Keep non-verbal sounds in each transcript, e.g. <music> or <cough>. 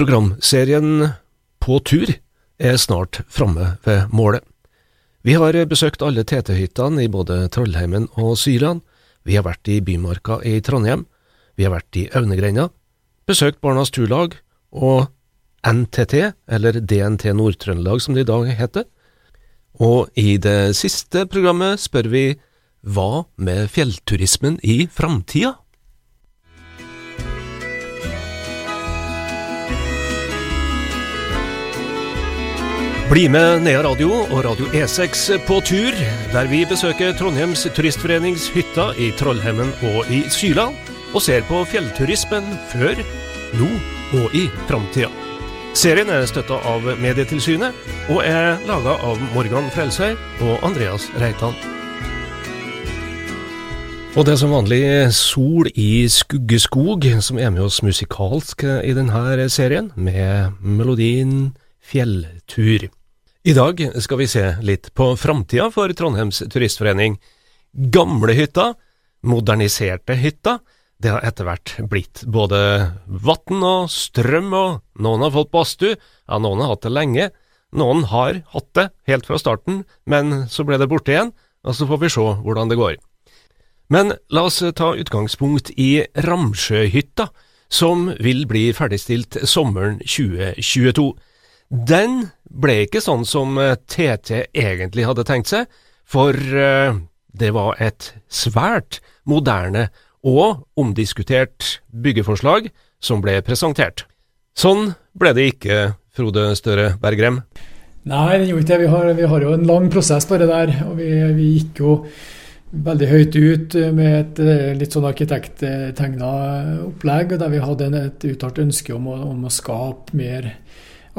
Programserien På tur er snart framme ved målet. Vi har besøkt alle TT-hyttene i både Trollheimen og Syland. Vi har vært i Bymarka i Trondheim. Vi har vært i Aunegrenna, besøkt Barnas Turlag og NTT, eller DNT Nord-Trøndelag som det i dag heter. Og i det siste programmet spør vi hva med fjellturismen i framtida? Bli med Nea Radio og Radio E6 på tur, der vi besøker Trondheims turistforenings hytter i Trollhemmen og i Syla, og ser på fjellturismen før, nå og i framtida. Serien er støtta av Medietilsynet, og er laga av Morgan Frelsøy og Andreas Reitan. Og det er som vanlig Sol i skuggeskog som er med oss musikalsk i denne serien, med melodien Fjelltur. I dag skal vi se litt på framtida for Trondheims turistforening. Gamle hytta, moderniserte hytta, det har etter hvert blitt både vann og strøm, og noen har fått badstue, ja, noen har hatt det lenge, noen har hatt det helt fra starten, men så ble det borte igjen, og så får vi se hvordan det går. Men la oss ta utgangspunkt i Ramsjøhytta, som vil bli ferdigstilt sommeren 2022. Den ble ikke sånn som TT eh, egentlig hadde tenkt seg, for uh, det var et svært moderne og omdiskutert byggeforslag som ble presentert. Sånn ble det ikke, Frode Støre Bergrem. Nei, det gjorde ikke det. Vi har, vi har jo en lang prosess på det der. og vi, vi gikk jo veldig høyt ut med et eh, litt sånn arkitekttegna opplegg, der vi hadde et uttalt ønske om å, om å skape mer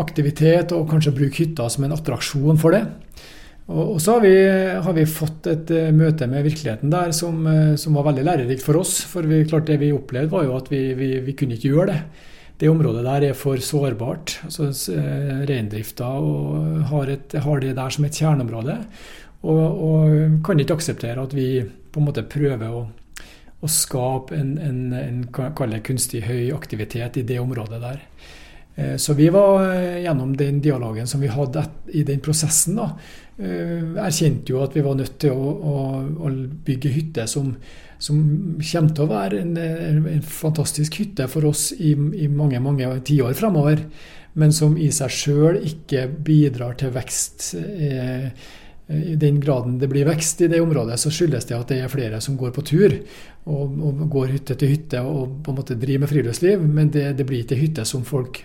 aktivitet, og kanskje bruke hytta som en attraksjon for det. Og, så har vi, har vi, fått et uh, møte med virkeligheten der som, uh, som, var veldig lærerikt for oss. For vi, klart det vi opplevde, var jo at vi, vi, vi, kunne ikke gjøre det. Det området der er for sårbart. altså uh, Reindrifta har, har, det der som et kjerneområde. Og, og, kan ikke akseptere at vi på en måte prøver å, å skape en, en, en kunstig høy aktivitet i det området der. Eh, så vi var eh, gjennom den dialogen som vi hadde i den prosessen, da, eh, erkjente jo at vi var nødt til å, å, å bygge hytte som, som, kommer til å være en, en fantastisk hytte for oss i, i mange mange tiår fremover, men som i seg sjøl ikke bidrar til vekst. I den graden det blir vekst i det området, så skyldes det at det er flere som går på tur og, og går hytte til hytte og på en måte driver med friluftsliv, men det, det blir ikke hytte som folk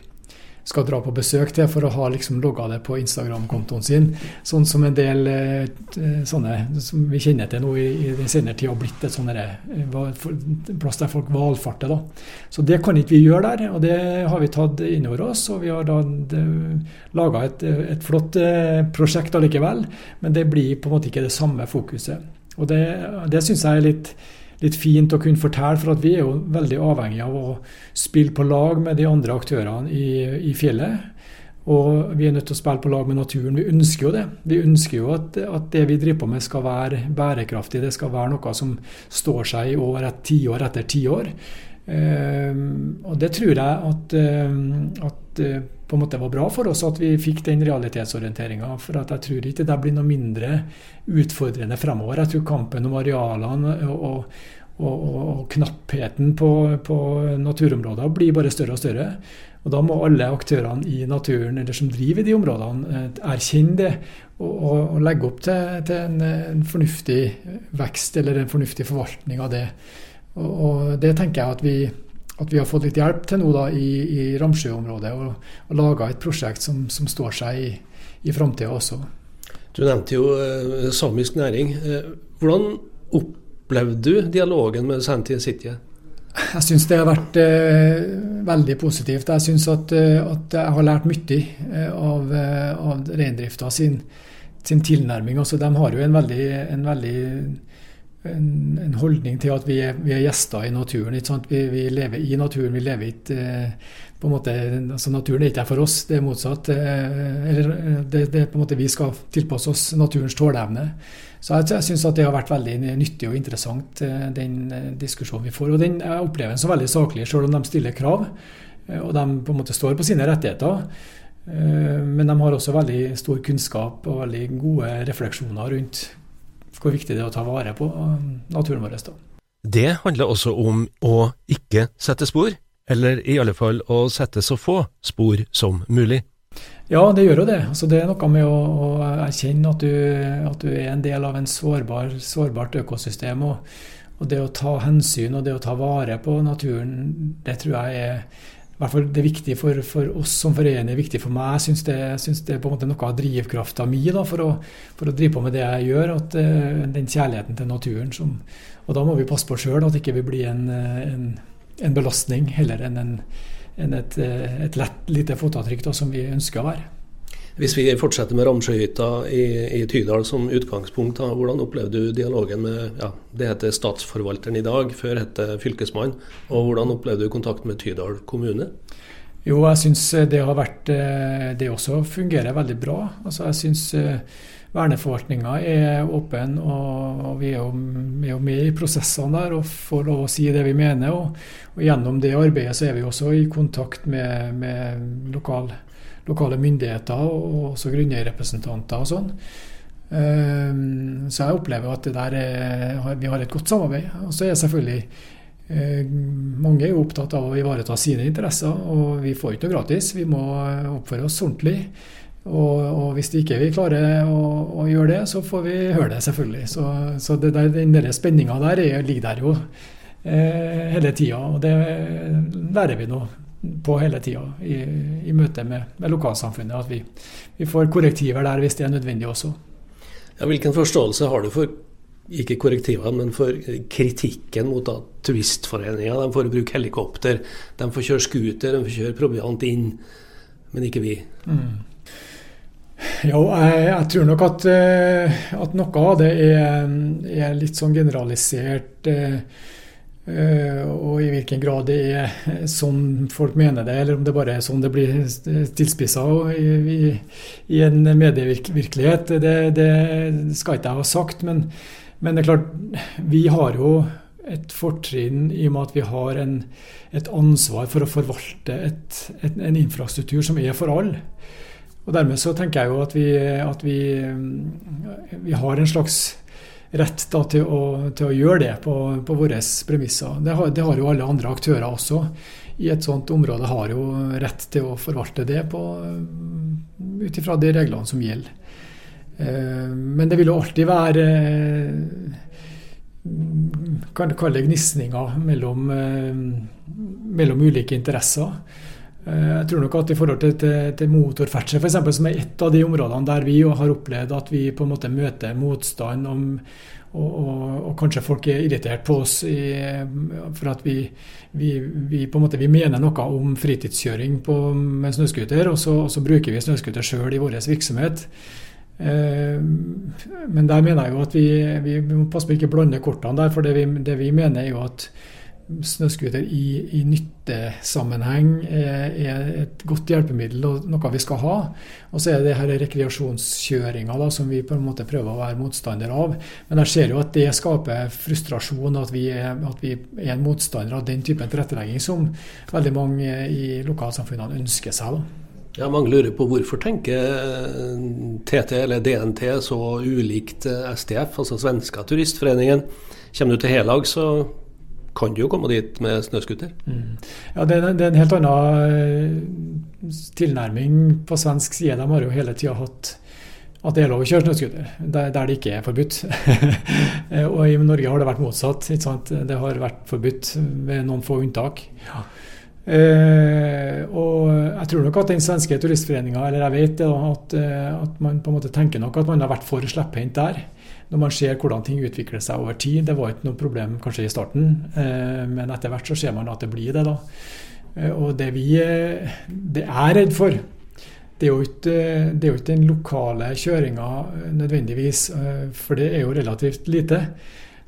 skal dra på besøk til for å ha liksom logga det på Instagram-kontoen sin. Sånn som en del eh, sånne som vi kjenner til nå i, i den senere tid har blitt et sånn eh, plass der folk valfarter. da. Så det kan ikke vi gjøre der, og det har vi tatt inn over oss. Og vi har da laga et, et, flott eh, prosjekt allikevel, men det blir på en måte ikke det samme fokuset. Og det, det syns jeg er litt litt fint å kunne fortelle, for at vi er jo veldig avhengig av å spille på lag med de andre aktørene i, i, fjellet. Og vi er nødt til å spille på lag med naturen. Vi ønsker jo det. Vi ønsker jo at, at det vi driver på med skal være bærekraftig. Det skal være noe som står seg i over et tiår etter tiår. Eh, og det tror jeg at, um, at uh, på en måte var bra for oss at vi fikk den realitetsorienteringa. For jeg tror ikke det blir noe mindre utfordrende fremover. Jeg tror kampen om arealene og, og, og, og knappheten på, på, naturområder blir bare større og større. Og Da må alle aktørene i naturen eller som driver i de områdene, eh, erkjenne det og, legge opp til, til en, en, fornuftig vekst eller en fornuftig forvaltning av det. Og, Det tenker jeg at vi at vi har fått litt hjelp til nå da, i, i Ramsjø-området, og, og laga et prosjekt som, som, står seg i, i framtida også. Du nevnte jo eh, samisk næring. Eh, hvordan opplevde du dialogen med Santien City? Jeg syns det har vært eh, veldig positivt. Jeg syns at, eh, at, jeg har lært mye av, av reindrifta sin, sin tilnærming. Altså, de har jo en veldig, en veldig en, en, holdning til at vi er, vi er gjester i naturen. Vi, vi, lever i naturen. vi lever ikke eh, på en måte, altså Naturen er ikke der for oss, det er motsatt. Eh, eller eh, det, det, er på en måte Vi skal tilpasse oss naturens tåleevne. Så jeg, jeg syns det har vært veldig nyttig og interessant, den diskusjonen vi får. Og den jeg opplever den så veldig saklig, selv om de stiller krav. og de på en måte står på sine rettigheter. Men de har også veldig stor kunnskap og veldig gode refleksjoner rundt hvor viktig det er å ta vare på naturen vår. Da. Det handler også om å ikke sette spor, eller i alle fall å sette så få spor som mulig. Ja, det gjør jo det. Altså, det er noe med å, å erkjenne at du, at du, er en del av en sårbar, sårbart økosystem. Og, og, det å ta hensyn og det å ta vare på naturen, det tror jeg er i hvert fall det er viktig for, for oss som forening, er viktig for meg. Jeg syns det, synes det er på en måte noe av drivkrafta mi da, for, å, for, å, drive på med det jeg gjør. At, uh, den kjærligheten til naturen. Som, og da må vi passe på sjøl at ikke vi blir en, en, en belastning heller enn en, en et, eh, et lett lite fotavtrykk da, som vi ønsker å være. Hvis vi fortsetter med Ramsjøhytta i, i, Tydal som utgangspunkt, da, hvordan opplevde du dialogen med ja, det heter Statsforvalteren i dag, før het det Fylkesmann, og hvordan opplevde du kontakten med Tydal kommune? Jo, jeg syns det har vært eh, Det også fungerer veldig bra. Altså, jeg syns eh, verneforvaltninga er åpen, og vi er, jo, er jo med i prosessene der og får lov å si det vi mener. Og, og gjennom det arbeidet så er vi også i kontakt med, med lokal, lokale myndigheter og også grunneierrepresentanter og sånn. Um, så jeg opplever at er, vi har et godt samarbeid. Og så er selvfølgelig uh, mange er jo opptatt av å ivareta sine interesser, og vi får ikke noe gratis. Vi må oppføre oss ordentlig. Og, og, hvis ikke vi klarer å, å, gjøre det, så får vi høre det, selvfølgelig. Så, så det der, den der spenninga der er, ligger der jo eh, hele tida. Og det lærer vi nå på hele tida i, i møte med, med, lokalsamfunnet. At vi, vi, får korrektiver der hvis det er nødvendig også. Ja, hvilken forståelse har du for ikke korrektiver, men for kritikken mot at turistforeninga de får bruke helikopter, de får kjøre scooter, de får kjøre proviant inn, men ikke vi? Mm. Jo, jeg, jeg, tror nok at, eh, at, noe av det er, er litt sånn generalisert. Eh, og i hvilken grad det er sånn folk mener det, eller om det bare er sånn det blir tilspissa i, i, en medievirkelighet, det, det, skal ikke jeg ha sagt. Men, men, det er klart, vi har jo et fortrinn i og med at vi har en, et ansvar for å forvalte et, et, en infrastruktur som er for alle. Og Dermed så tenker jeg jo at vi, at vi, vi har en slags rett da, til, å, til, å, gjøre det på, på våre premisser. Det har, det har, jo alle andre aktører også. I et sånt område har jo rett til å forvalte det ut ifra de reglene som gjelder. Eh, men det vil jo alltid være kan kalle det gnisninger mellom, eh, mellom ulike interesser. Eh, jeg tror nok at i forhold til, til, til motorferdsel, f.eks., som er et av de områdene der vi har opplevd at vi på en måte møter motstand om, og, og, og, kanskje folk er irritert på oss i, for at vi, vi, vi, på en måte vi mener noe om fritidskjøring på, med snøscooter, og, og, så bruker vi snøscooter sjøl i vår virksomhet. Eh, men der mener jeg jo at vi, vi må passe på ikke blande kortene der, for det vi, det vi mener er jo at snøscooter i, i nyttesammenheng er, er, et godt hjelpemiddel og noe vi skal ha. Og så er det her rekreasjonskjøringa som vi på en måte prøver å være motstander av. Men jeg ser jo at det skaper frustrasjon, at vi er, at vi er en motstander av den typen tilrettelegging som veldig mange i lokalsamfunnene ønsker seg. da. Ja, Mange lurer på hvorfor tenker TT eller DNT så ulikt STF, altså Svenska turistforeningen. Kommer du til Helag, så kan du jo komme dit med snøscooter. Mm. Ja, det er, det er, en helt annen eh, tilnærming på svensk side. De har jo hele tida hatt at det er lov å kjøre snøscooter, der, der, det ikke er forbudt. <laughs> og i Norge har det vært motsatt. Det har vært forbudt med noen få unntak. Ja. Eh, og jeg tror nok at den svenske turistforeninga, eller jeg vet det, at, eh, at man på en måte tenker nok at man har vært for slepphendt der når man ser hvordan ting utvikler seg over tid. Det var ikke noe problem kanskje i starten, eh, men etter hvert så ser man at det blir det. da. Eh, og det vi det er redd for, det er, jo ikke, det er jo ikke den lokale kjøringa nødvendigvis, for det er jo relativt lite.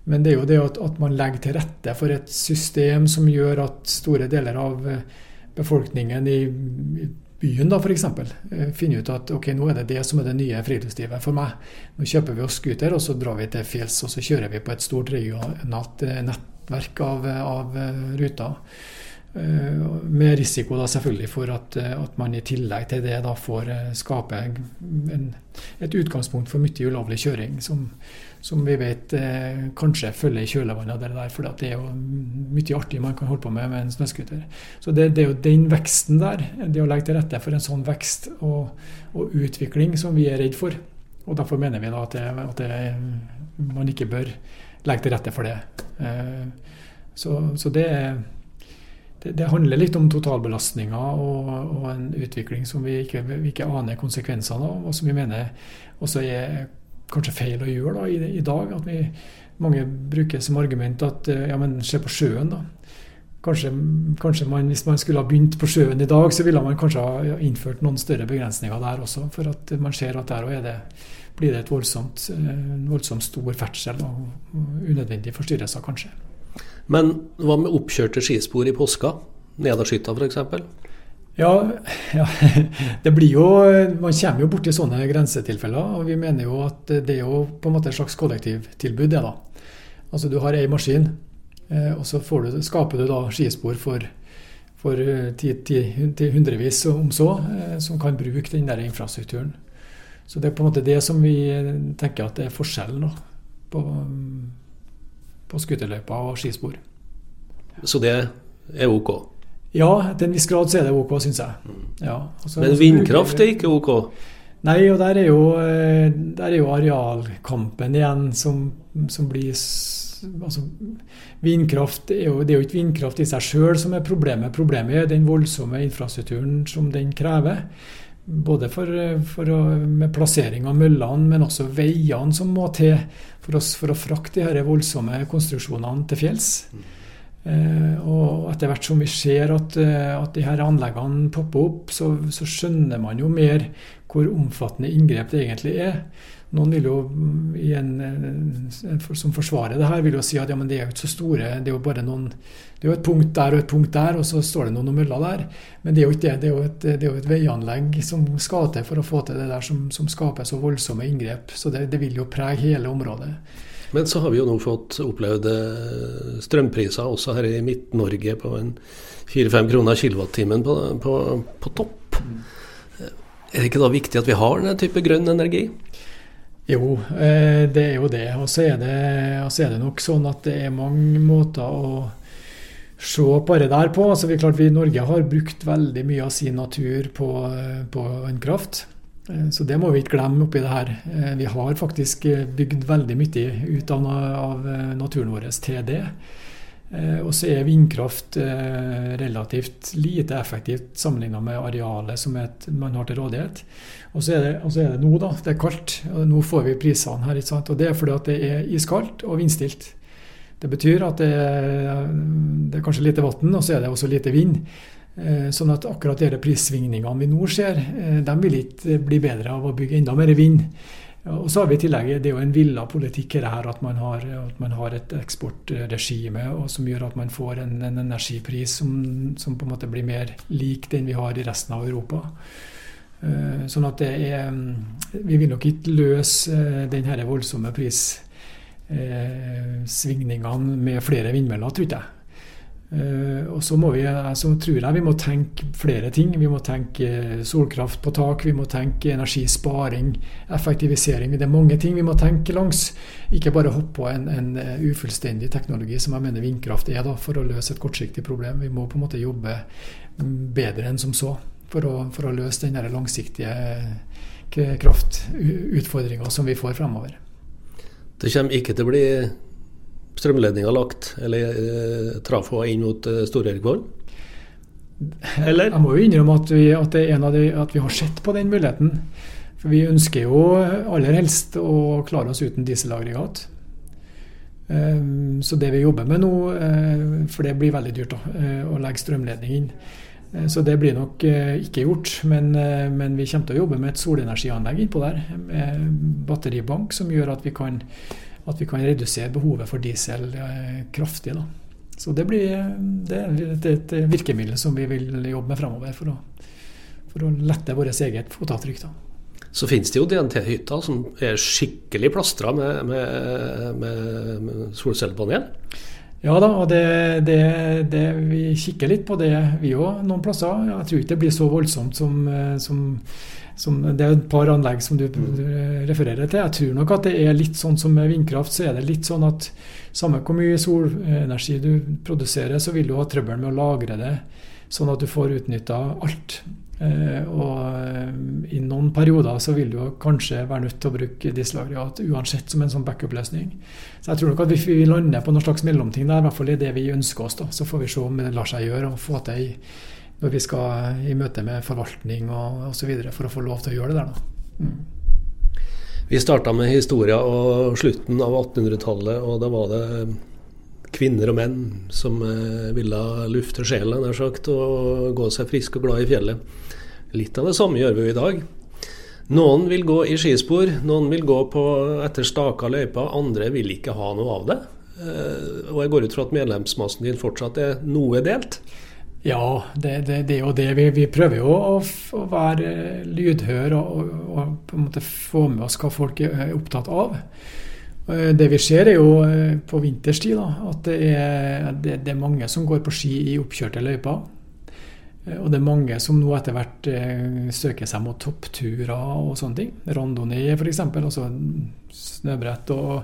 Men det er jo det at, at, man legger til rette for et system som gjør at store deler av befolkningen i byen, da f.eks. finner finne ut at ok, nå er det det som er det nye friluftslivet for meg. Nå kjøper vi oss scooter, og så drar vi til fjells og så kjører vi på et stort regionalt eh, nettverk av, av eh, ruter. Med risiko da selvfølgelig for at, at, man i tillegg til det da får skape en, et utgangspunkt for mye ulovlig kjøring, som, som vi vet eh, kanskje følger i kjølvannet av det der. For det er jo mye artig man kan holde på med med en snøscooter. Så det, det, er jo den veksten der, det å legge til rette for en sånn vekst og, og utvikling som vi er redd for. Og Derfor mener vi da at, det, at det, man ikke bør legge til rette for det. Eh, så, så det, det, handler litt om totalbelastninga og, og, en utvikling som vi ikke, vi ikke aner konsekvensene av, og som vi mener også er kanskje feil å gjøre da, i, i, dag. At vi, mange bruker som argument at ja, men se på sjøen, da. Kanskje, kanskje man, hvis man skulle ha begynt på sjøen i dag, så ville man kanskje ha innført noen større begrensninger der også. For at man ser at der òg blir det et voldsomt, en voldsomt stor ferdsel og unødvendige forstyrrelser, kanskje. Men hva med oppkjørte skispor i påska? Nedarskytta f.eks.? Ja, <laughs> ja, det blir jo Man kommer jo borti sånne grensetilfeller. Og vi mener jo at det er jo på en måte et slags kollektivtilbud, det, da. Altså du har ei maskin, eh, og så du, skaper du da skispor for, for eh, ti, ti, ti, hundrevis om så, eh, som kan bruke den der infrastrukturen. Så det er på en måte det som vi tenker at det er forskjellen da, på, på scooterløyper og skispor. Så det er ok? Ja, til en viss grad så er det ok, syns jeg. Mm. Ja, altså, Men vindkraft er ikke ok? Nei, og der er jo, eh, der er jo arealkampen igjen som, som blir altså, Vindkraft er jo, Det er jo ikke vindkraft i seg sjøl som er problemet. Problemet er den voldsomme infrastrukturen som den krever. Både for, for å, med plassering av møllene, men også veiene som må til for, oss, for å frakte de her voldsomme konstruksjonene til fjells. Mm. Eh, og etter hvert som vi ser at, eh, at de her anleggene popper opp, så, så, skjønner man jo mer hvor omfattende inngrep det egentlig er. Noen vil jo mm, en, en, som forsvarer det her, vil jo si at ja, men det er jo ikke så store, det er jo bare noen det er jo et punkt der og et punkt der, og så står det noen møller der. Men det er jo ikke det. Det er jo et, er jo et veianlegg som skal til for å få til det der som, som skaper så voldsomme inngrep. Så det, det vil jo prege hele området. Men så har vi jo nå fått opplevd eh, strømpriser også her i Midt-Norge på en 4-5 kroner kilowattimen på, på, på, topp. Er det ikke da viktig at vi har denne type grønn energi? Jo, eh, det er jo det. Og så er er det nok sånn at det er mange måter å se på det der på. Altså, vi, klart vi i Norge har brukt veldig mye av sin natur på, eh, på vannkraft. Eh, så det må vi ikke glemme oppi det her. Eh, vi har faktisk eh, bygd veldig mye ut av, naturen vår til det. Og så er vindkraft relativt lite effektivt sammenlignet med arealet som et, man har til rådighet. Og så, så, er det, nå, da. Det er kaldt. og Nå får vi prisene her. Og det er fordi at det er iskaldt og vindstilt. Det betyr at det, det er kanskje lite vann, og så er det også lite vind. Eh, sånn at akkurat de prissvingningene vi nå ser, eh, de vil ikke bli bedre av å bygge enda mer vind. Og så har vi i tillegg, Det er jo en villa politikk her at man har, at man har et eksportregime som gjør at man får en, en energipris som, som, på en måte blir mer lik den vi har i resten av Europa. Eh, sånn at det er Vi vil nok ikke løse den voldsomme prissvingningene med flere vindmøller, tror jeg. Uh, og så må vi, altså, tror jeg vi må tenke flere ting. Vi må tenke solkraft på tak, vi må tenke energisparing, effektivisering. Det er mange ting vi må tenke langs. Ikke bare hoppe på en, en eh, ufullstendig teknologi som jeg mener vindkraft er, da, for å løse et kortsiktig problem. Vi må på en måte jobbe bedre enn som så for å, for å løse den langsiktige eh, kraftutfordringa som vi får fremover. Det kommer ikke til å bli strømledninga lagt, eller eh, trafo inn mot eh, Stor-Erikvollen? Eller? Jeg må jo innrømme at vi, at, de, at vi, har sett på den muligheten. For vi ønsker jo aller helst å klare oss uten dieselaggregat. Um, så det vi jobber med nå, uh, for det blir veldig dyrt da, uh, å legge strømledning inn. Uh, så det blir nok ikke gjort. Men, men, vi kommer til å jobbe med et solenergianlegg innpå der. Med batteribank som gjør at vi kan at vi kan redusere behovet for diesel eh, kraftig. Da. Så det, blir, det er et virkemiddel som vi vil jobbe med fremover for å, for å lette vårt eget fotavtrykk. Da. Så finnes det jo DNT-hytter som er skikkelig plastra med, med, med, med solcellepanel? Ja da, og det, det, det, vi kikker litt på det vi òg, noen plasser. Jeg tror ikke det blir så voldsomt som, som, som Det er et par anlegg som du, du, refererer til. Jeg tror nok at det er litt sånn som med vindkraft, så er det litt sånn at samme hvor mye solenergi du produserer, så vil du ha trøbbel med å lagre det sånn at du får utnytta alt. Eh, og eh, i noen perioder så vil du kanskje være nødt til å bruke dislaggregat uansett som en sånn backup-løsning. Så jeg tror nok at hvis vi lander på noen slags mellomting der, i hvert fall i det vi ønsker oss, da, så får vi se om det lar seg gjøre og få til når vi skal i møte med forvaltning og osv. for å få lov til å gjøre det der. da. Mm. Vi starta med historia og slutten av 1800-tallet, og da var det kvinner og menn som eh, ville lufte sjelen nær sagt, og gå seg frisk og glad i fjellet. Litt av det samme gjør vi i dag. Noen vil gå i skispor, noen vil gå på etter staka løyper, andre vil ikke ha noe av det. Eh, og jeg går ut fra at medlemsmassen din fortsatt er noe delt? Ja, det, det, det er jo det. Vi, vi prøver jo å, å være lydhør og, og, og, på en måte få med oss hva folk er opptatt av. Eh, det vi ser er jo eh, på vinterstid da, at det er, det, er mange som går på ski i oppkjørte løyper. Eh, og det er mange som nå etter hvert eh, søker seg mot toppturer og sånne ting. Randonee f.eks. Altså snøbrett og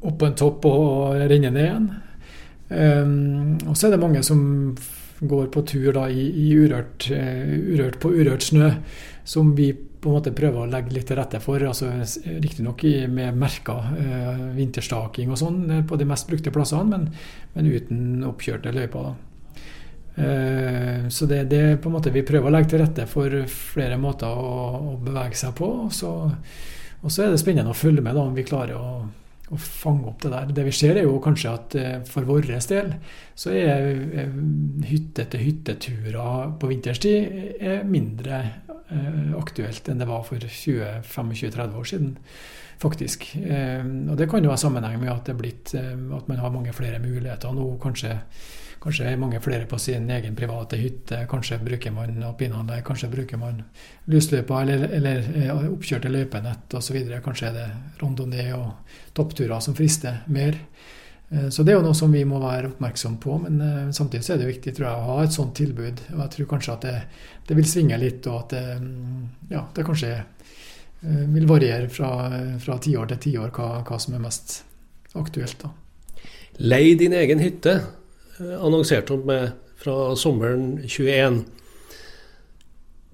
opp på en topp og renne ned igjen. Um, og så er det mange som går på tur da, i, i urørt, uh, urørt, på urørt snø, som vi på en måte prøver å legge litt til rette for. altså Riktignok med merker, uh, vinterstaking og sånn på de mest brukte plassene, men, men uten oppkjørte løyper. da. Eh, så det, det på en måte vi prøver å legge til rette for flere måter å, å bevege seg på. Og så, og så, er det spennende å følge med da, om vi klarer å, å, fange opp det der. Det vi ser er jo kanskje at eh, for vår del så er eh, hytte-til-hytteturer på vinterstid er mindre aktuelt enn det var for 20-25-30 år siden. Faktisk. Og det kan jo ha sammenheng med at det er blitt at man har mange flere muligheter nå. kanskje Kanskje mange flere på sin egen private hytte. Kanskje bruker man alpinanlegg, kanskje bruker man lysløyper eller, eller eh, oppkjørte løypenett osv. Kanskje er det randonee og toppturer som frister mer. Eh, så det er jo noe som vi må være oppmerksom på, men eh, samtidig så er det viktig tror jeg, å ha et sånt tilbud. Og jeg tror kanskje at det, det vil svinge litt, og at det, ja, det kanskje vil variere fra, fra tiår til tiår hva, hva som er mest aktuelt. da. Lei din egen hytte. Annonsert om med fra sommeren 21.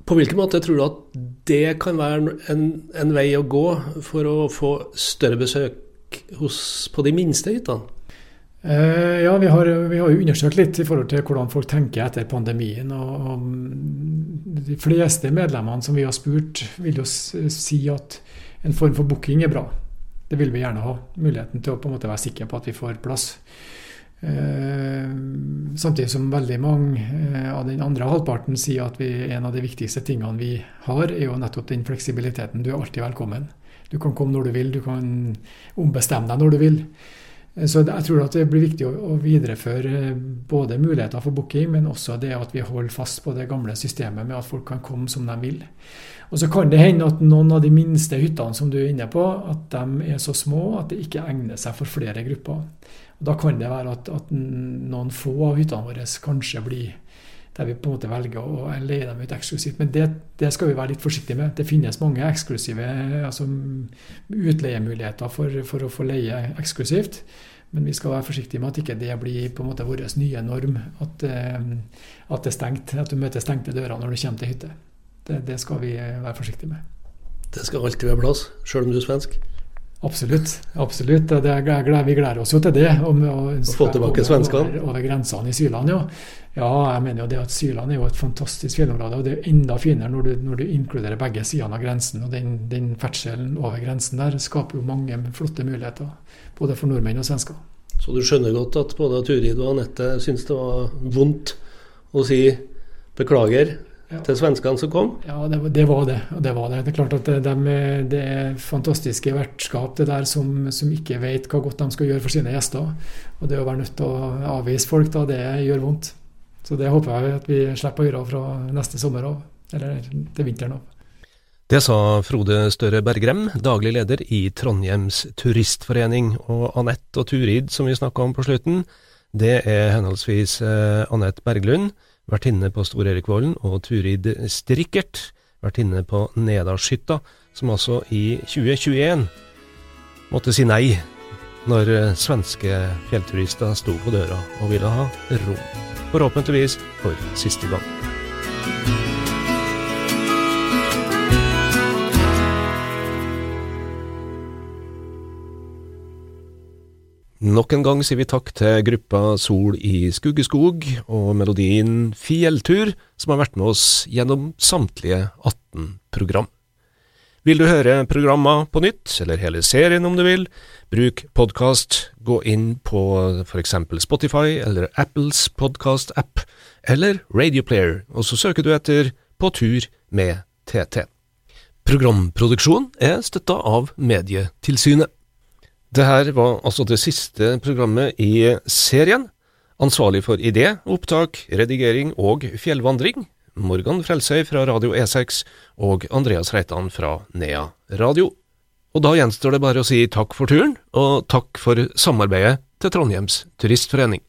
På hvilken måte tror du at det kan være en, en vei å gå for å få større besøk hos, på de minste hyttene? Eh, ja, vi har, vi har, jo undersøkt litt i forhold til hvordan folk tenker etter pandemien. og, og De fleste medlemmene som vi har spurt, vil jo si at en form for booking er bra. Det vil vi gjerne ha. Muligheten til å på en måte være sikker på at vi får plass. Eh, samtidig som veldig mange eh, av den andre halvparten sier at vi, en av de viktigste tingene vi har, er jo nettopp den fleksibiliteten. Du er alltid velkommen. Du kan komme når du vil, du kan ombestemme deg når du vil. Eh, så jeg tror at det blir viktig å videreføre både muligheter for booking, men også det at vi holder fast på det gamle systemet med at folk kan komme som de vil. Og Så kan det hende at noen av de minste hyttene som du er inne på, at de er så små at det ikke egner seg for flere grupper. Da kan det være at, at noen få av hyttene våre kanskje blir der vi på en måte velger å leie dem ut eksklusivt. Men det, det, skal vi være litt forsiktige med. Det finnes mange eksklusive altså utleiemuligheter for, for, å få leie eksklusivt. Men vi skal være forsiktige med at ikke det blir på en måte vår nye norm. At, eh, at, det er stengt, at du møter stengte dører når du kommer til hytte. Det, det skal vi være forsiktige med. Det skal alltid være plass, sjøl om du er svensk? Absolutt. absolutt. Det, vi gleder oss jo til det. Om, å få tilbake svenskene? Over, over grensene i Syland, ja. ja. Jeg mener jo det at Syland er jo et fantastisk fjellområde. Og det er enda finere når du, når du inkluderer begge sidene av grensen. Og den, den ferdselen over grensen der skaper jo mange flotte muligheter. Både for nordmenn og svensker. Så du skjønner godt at både Turid og Anette syns det var vondt å si beklager ja. til svenskene som kom? Ja, det, det, var det. det var det. Det er klart at det, de, det er fantastiske vertskap det der som, som, ikke vet hva godt de skal gjøre for sine gjester. Og det å være nødt til å avvise folk, da, det gjør vondt. Så det håper jeg at vi slipper å gjøre fra neste sommer av, eller til vinteren av. Det sa Frode Støre Bergrem, daglig leder i Trondheims turistforening, og Anette og Turid, som vi snakka om på slutten, det er henholdsvis eh, Anette Berglund, vertinne på Stor-Erikvollen, og Turid Strikkert, vertinne på Nedalshytta, som altså i 2021 måtte si nei når eh, svenske fjellturister sto på døra og ville ha rom. Forhåpentligvis for siste gang. Nok en gang sier vi takk til gruppa Sol i Skuggeskog og melodien Fjelltur, som har vært med oss gjennom samtlige 18 program. Vil du høre programma på nytt, eller hele serien om du vil, bruk podkast. Gå inn på for eksempel Spotify eller Apples podkast-app, eller Radioplayer, og så søker du etter På tur med TT. Programproduksjon er støtta av Medietilsynet. Det her var altså det siste programmet i serien. Ansvarlig for idé, opptak, redigering og fjellvandring, Morgan Frelsøy fra Radio E6 og Andreas Reitan fra Nea Radio. Og da gjenstår det bare å si takk for turen, og takk for samarbeidet til Trondheims Turistforening.